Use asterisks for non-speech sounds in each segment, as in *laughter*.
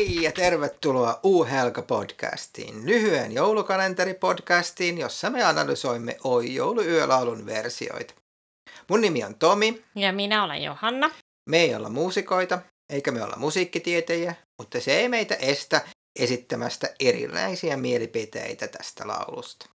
Hei ja tervetuloa U-Helga-podcastiin, lyhyen joulukalenteripodcastiin, jossa me analysoimme Oi jouluyölaulun versioita. Mun nimi on Tomi. Ja minä olen Johanna. Me ei olla muusikoita, eikä me olla musiikkitietäjiä, mutta se ei meitä estä esittämästä erilaisia mielipiteitä tästä laulusta.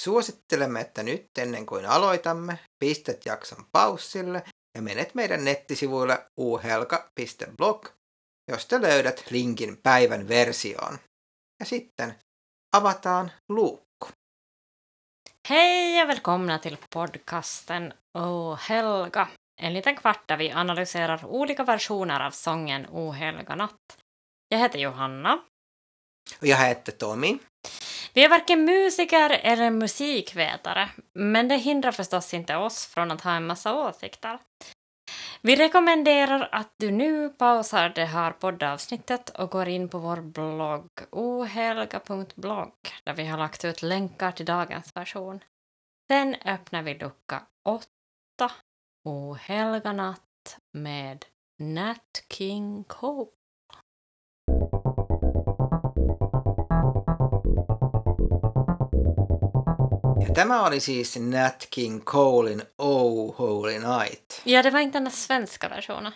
Suosittelemme, että nyt ennen kuin aloitamme, pistät jakson paussille ja menet meidän nettisivuille uhelka.blog josta löydät linkin päivän versioon. Ja sitten avataan luukku. Hej och välkomna till podcasten O helga. En liten kvart där vi analyserar olika versioner av sången O helga natt. Jag heter Johanna. Och jag heter Tommy. Vi är varken musiker eller musikvetare, men det hindrar förstås inte oss från att ha en massa åsikter. Vi rekommenderar att du nu pausar det här poddavsnittet och går in på vår blogg ohelga.blogg där vi har lagt ut länkar till dagens version. Sen öppnar vi lucka 8, Ohelga natt med Nat King Cole. Ja tämä oli siis Nat King Colein Oh Holy Night. Ja, det var inte den svenska versionen.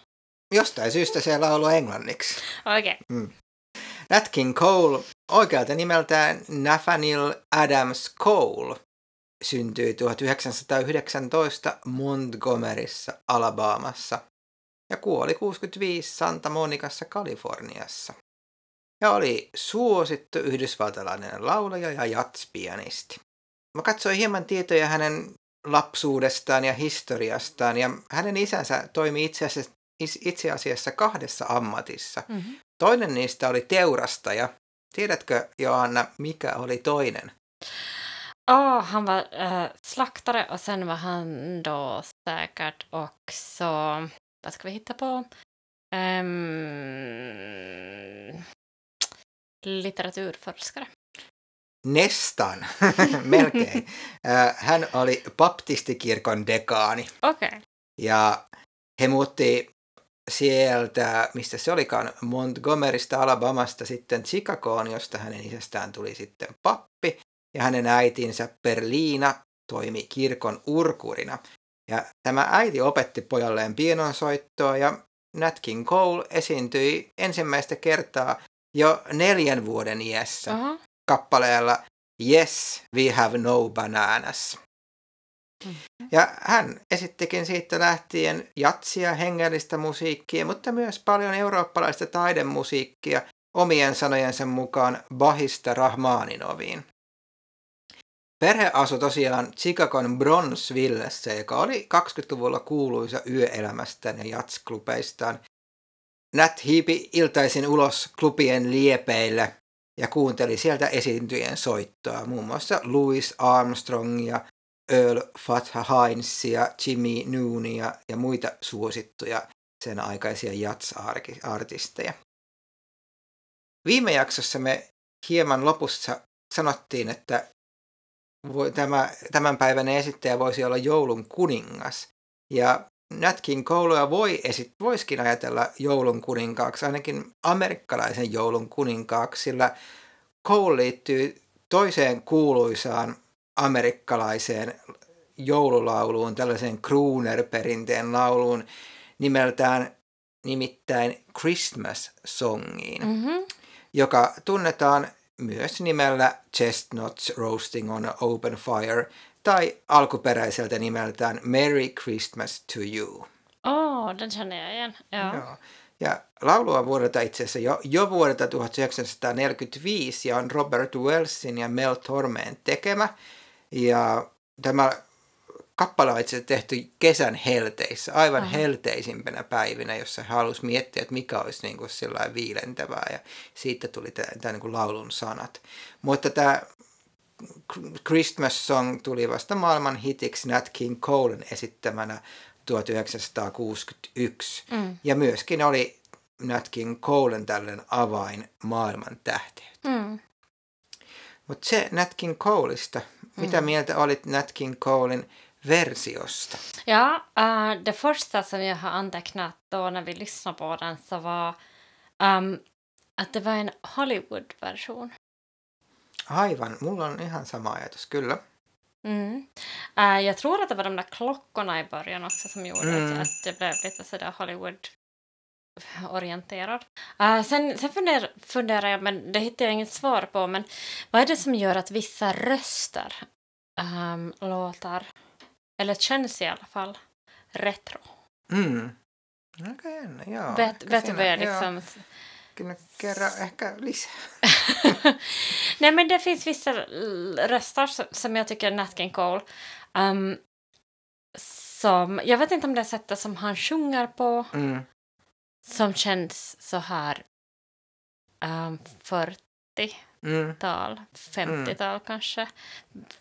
Jostain syystä se laulu englanniksi. Okej. Okay. Mm. Nat King Cole, oikealta nimeltään Nathaniel Adams Cole, syntyi 1919 Montgomeryssa, Alabamassa ja kuoli 65 Santa Monicassa, Kaliforniassa. Ja oli suosittu yhdysvaltalainen laulaja ja jatspianisti. Mä katsoin hieman tietoja hänen lapsuudestaan ja historiastaan ja hänen isänsä toimi itse asiassa, itse asiassa kahdessa ammatissa. Mm-hmm. Toinen niistä oli teurastaja. Tiedätkö Joanna, mikä oli toinen? Oh, han var äh, slaktare och sen var han då säkert också, vad ska vi hitta på? Um, litteraturforskare. Nestan, *laughs* melkein. Hän oli baptistikirkon dekaani. Okei. Okay. Ja he muutti sieltä, mistä se olikaan, Montgomerysta Alabamasta sitten Chicagoon, josta hänen isästään tuli sitten pappi. Ja hänen äitinsä Berliina toimi kirkon urkurina. Ja tämä äiti opetti pojalleen pienonsoittoa ja Nat King Cole esiintyi ensimmäistä kertaa jo neljän vuoden iässä. Uh-huh kappaleella Yes, we have no bananas. Mm-hmm. Ja hän esittikin siitä lähtien jatsia, hengellistä musiikkia, mutta myös paljon eurooppalaista taidemusiikkia omien sanojensa mukaan Bahista Rahmaninoviin. Perhe asui tosiaan Chicagon Bronzevillessä, joka oli 20-luvulla kuuluisa yöelämästään ja jatsklubeistaan. Nat hiipi iltaisin ulos klubien liepeille ja kuunteli sieltä esiintyjien soittoa, muun muassa Louis Armstrongia, Earl Fatha Hinesia, Jimmy Noonia ja muita suosittuja sen aikaisia jazz-artisteja. Viime jaksossa me hieman lopussa sanottiin, että tämä, tämän päivän esittäjä voisi olla joulun kuningas. Ja Nat King Colea voi esit, voisikin ajatella joulun kuninkaaksi, ainakin amerikkalaisen joulun kuninkaaksi, sillä Cole liittyy toiseen kuuluisaan amerikkalaiseen joululauluun, tällaiseen crooner-perinteen lauluun nimeltään nimittäin Christmas-songiin, mm-hmm. joka tunnetaan myös nimellä Chestnuts Roasting on Open Fire – tai alkuperäiseltä nimeltään Merry Christmas to You. Oh, den känner jag igen. Ja. Joo. Ja laulua vuodelta itse asiassa jo, jo vuodelta 1945 ja on Robert Wellsin ja Mel Tormeen tekemä. Ja tämä kappale on itse tehty kesän helteissä, aivan Aha. helteisimpänä päivinä, jossa halusi miettiä, että mikä olisi niin kuin viilentävää ja siitä tuli tämä niin laulun sanat. Mutta tämä Christmas Song tuli vasta maailman hitiksi Nat King Colen esittämänä 1961. Mm. Ja myöskin oli Nat King Colen tällainen avain maailman tähteyteen. Mm. Mutta se Nat King Coleista, mitä mm. mieltä olit Nat King Colen versiosta? Ja, uh, det första som jag har antecknat då när vi lyssnade på den så var um, att det var en Hollywood-version. Aivan, mulla on ihan sama ajatus, kyllä. Mm. Äh, jag tror att det var de där klockorna i början också som gjorde Mm. att, det blev lite sådär Hollywood-orienterad. Äh, sen sen funder, funderar jag, men det hittar jag inget svar på, men vad är det som gör att vissa röster ähm, låter, eller känns i alla fall, retro? Mm. Aika jännä, joo. vet ehkä vet du siinä- vad jag joo, liksom... Kyllä kerro ehkä lisää. *laughs* Nej, men det finns vissa röster som- jag tycker Nat King Cole um, som, jag vet inte om det är sättet som han sjunger på Mm. som känns så här um, 40-tal, Mm. 50-tal kanske.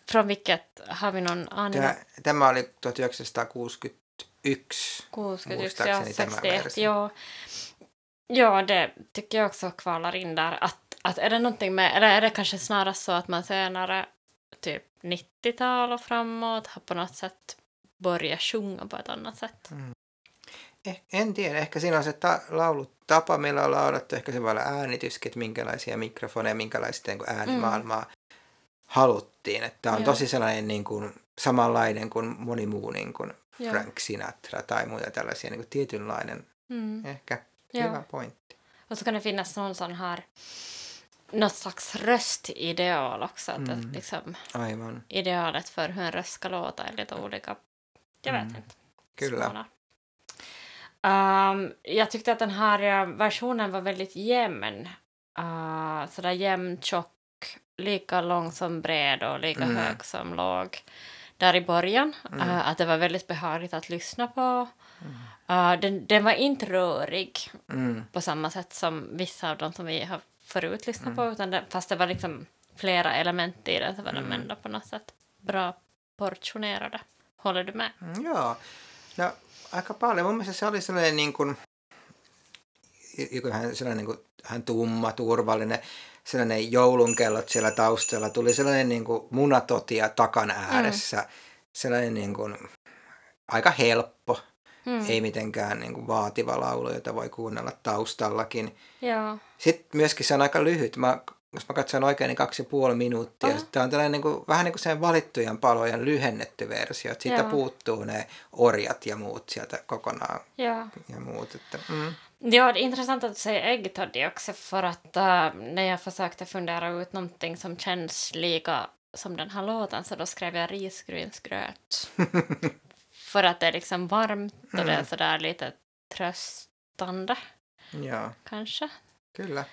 Från vilket, har vi någon aning? Tämä, tämä oli 1961. 60, ja, muistaakseni tämä 61, versio. ja. Ja, det tycker jag också kvalar in där. Att, att är det någonting med, eller är det kanske snarast så att man senare, typ 90-tal och framåt, har på något sätt börjat sjunga på ett annat sätt? Eh, en tiedä, ehkä siinä on se ta- laulutapa, millä on laulettu, ehkä se voi olla äänityskin, että minkälaisia mikrofoneja, minkälaista niin äänimaailmaa haluttiin. Että tämä on Joo. tosi sellainen niin kuin, samanlainen kuin moni muu niin kuin Joo. Frank Sinatra tai muita tällaisia niin kuin tietynlainen, Mm. ehkä Joo. hyvä pointti. Och så kan det finnas någon sån här, något slags röstideal också. Att Mm. liksom, Aivan, idealet för hur en röst ska låta är lite olika. Jag vet Mm. inte. kyllä. Smålar. Um, jag tyckte att den här eh, versionen var väldigt jämn. Uh, sådär jämn, tjock, lika lång som bred och lika Mm. hög som låg där i början. Mm. Uh, att det var väldigt behagligt att lyssna på. Mm. Uh, den, den var inte rörig Mm. på samma sätt som vissa av dem som vi har förut lyssnat Mm. på. Utan det, fast det var liksom flera element i den så var de Mm. ändå på något sätt bra portionerade. Håller du med? Mm, Joo. Aika paljon. Mun mielestä se oli sellainen niin kuin, joku hän, sellainen niin kuin, hän tumma, turvallinen, sellainen joulunkellot siellä taustalla. Tuli sellainen niin kuin munatotia takan ääressä. Mm. Sellainen niin kuin, aika helppo, Mm. ei mitenkään niin kuin vaativa laulu, jota voi kuunnella taustallakin. Ja. Sitten myöskin se on aika lyhyt. Mä, jos mä katson oikein, niin kaksi ja puoli minuuttia. Ah. Tämä on tällainen niin kuin, vähän niin kuin sen valittujen palojen lyhennetty versio. Että siitä Joo. puuttuu ne orjat ja muut sieltä kokonaan Ja. ja muut. Että, mm. Ja, det är intressant att du säger äggtoddy också för att äh, när jag försökte fundera ut någonting som känns lika som den här låten så då skrev jag risgrynsgröt. för att det är liksom varmt och det är sådär lite tröstande Joo, kanske. kyllä.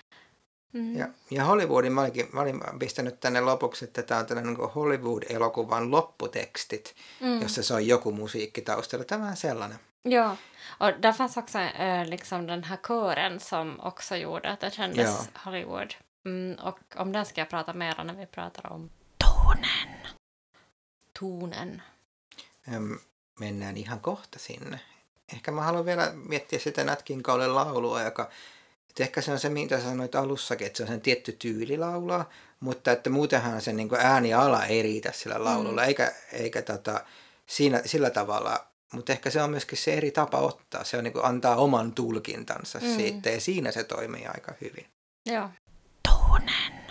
Mm. Ja, ja Hollywoodin, mä, olinkin, mä olin pistänyt tänne lopuksi, että tämä on tällainen niin Hollywood-elokuvan lopputekstit, Mm. jossa soi joku musiikki taustalla. Tämä on sellainen. Ja, och där fanns också äh, liksom den här kören som också gjorde att det kändes Ja. Hollywood. Mm, och om den ska jag prata mer när vi pratar om tonen. Tonen. Öm, mennään ihan kohta sinne. Ehkä mä haluan vielä miettiä sitä Nat King Colen laulua, joka että ehkä se on se, mitä sanoit alussakin, että se on sen tietty tyyli laulaa, mutta että muutenhan sen niin ääniala ei riitä sillä laululla, Mm. eikä, eikä tota, siinä, sillä tavalla, mutta ehkä se on myöskin se eri tapa ottaa, se on niin antaa oman tulkintansa Mm. siitä ja siinä se toimii aika hyvin. Ja. Tonen.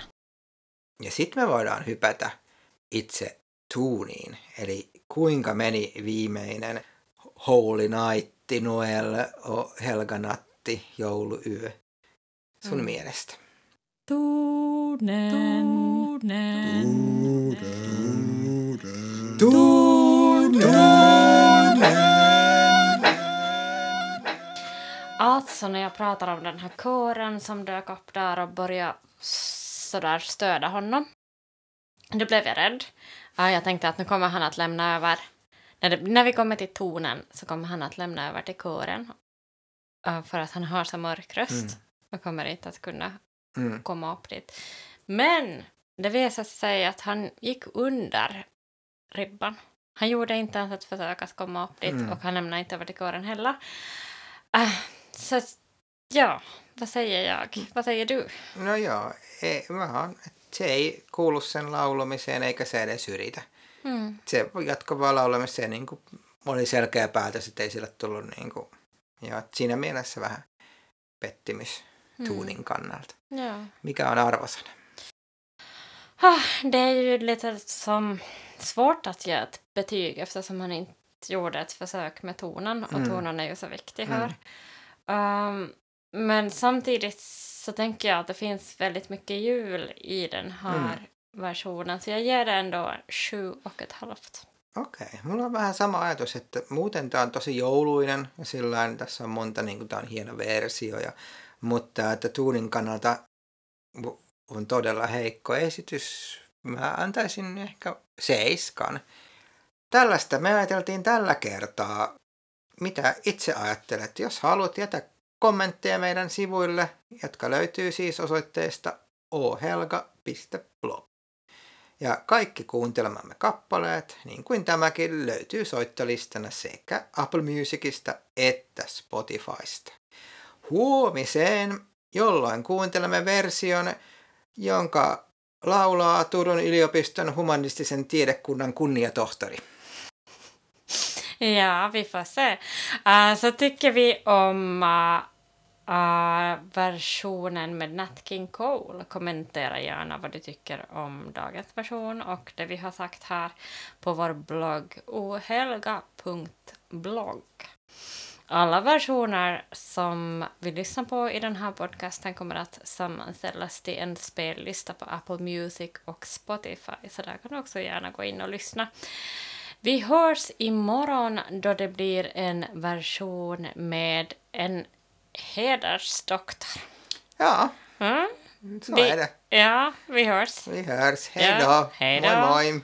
Ja sitten me voidaan hypätä itse tuuniin, eli kuinka meni viimeinen Holy Night, Noel, o- Helga Natti, jouluyö sun Mm. mielestä? Tonen. Alltså när jag pratar om den här kören som dök upp där och började sådär stödja honom. Då blev jag rädd. Ja, jag tänkte att nu kommer han att lämna över. När, det, när vi kommer till tonen så kommer han att lämna över till kören. För att han har så mörk röst. Mm. Och kommer inte att kunna Mm. komma upp dit. Men det visade sig att han gick under ribban. Han gjorde inte ens ett försök att komma upp dit Mm. och han lämnade inte över till kören heller. Äh, så ja, vad säger jag? Vad säger du? No joo, ei, oon, se ei kuulu sen laulamiseen eikä se edes yritä. Mm. Se jatko vaan laulamiseen niin kuin oli selkeä päätös, että ei sille tullut niin kuin, ja siinä mielessä vähän pettymys tonin kannalta. Ja. Mikä on arvosana? Ah, det är ju lite som svårt att ge ett betyg eftersom man inte gjorde ett försök med tonen och Mm. tonen är ju så viktig Mm. här. Um, men samtidigt så tänker jag att det finns väldigt mycket jul i den här Mm. versionen så jag ger det ändå sju och ett halvt. Okei, mulla on vähän sama ajatus, että muuten tämä on tosi jouluinen ja sillä tässä on monta, niin kuin tämä on hieno versio, ja, mutta että tuunin kannalta on todella heikko esitys. Mä antaisin ehkä seiskan. Tällaista me ajateltiin tällä kertaa. Mitä itse ajattelet? Jos haluat jätä kommentteja meidän sivuille, jotka löytyy siis osoitteesta ohelga.blog. Ja kaikki kuuntelemamme kappaleet, niin kuin tämäkin, löytyy soittolistana sekä Apple Musicista että Spotifysta. Huomiseen, jolloin kuuntelemme version, jonka laulaa Turun yliopiston humanistisen tiedekunnan kunniatohtori. Ja, vi får se. Uh, så tycker vi om uh, uh, versionen med Nat King Cole. Kommentera gärna vad du tycker om dagens version och det vi har sagt här på vår blogg ohelga.blogg. Alla versioner som vi lyssnar på i den här podcasten kommer att sammanställas till en spellista på Apple Music och Spotify, så där kan du också gärna gå in och lyssna. Vi hörs imorgon då det blir en version med en hedersdoktor. Ja, Mm? så Vi- är det. Ja, vi hörs. Vi hörs. Hej Ja, då. hej då. Moi moi.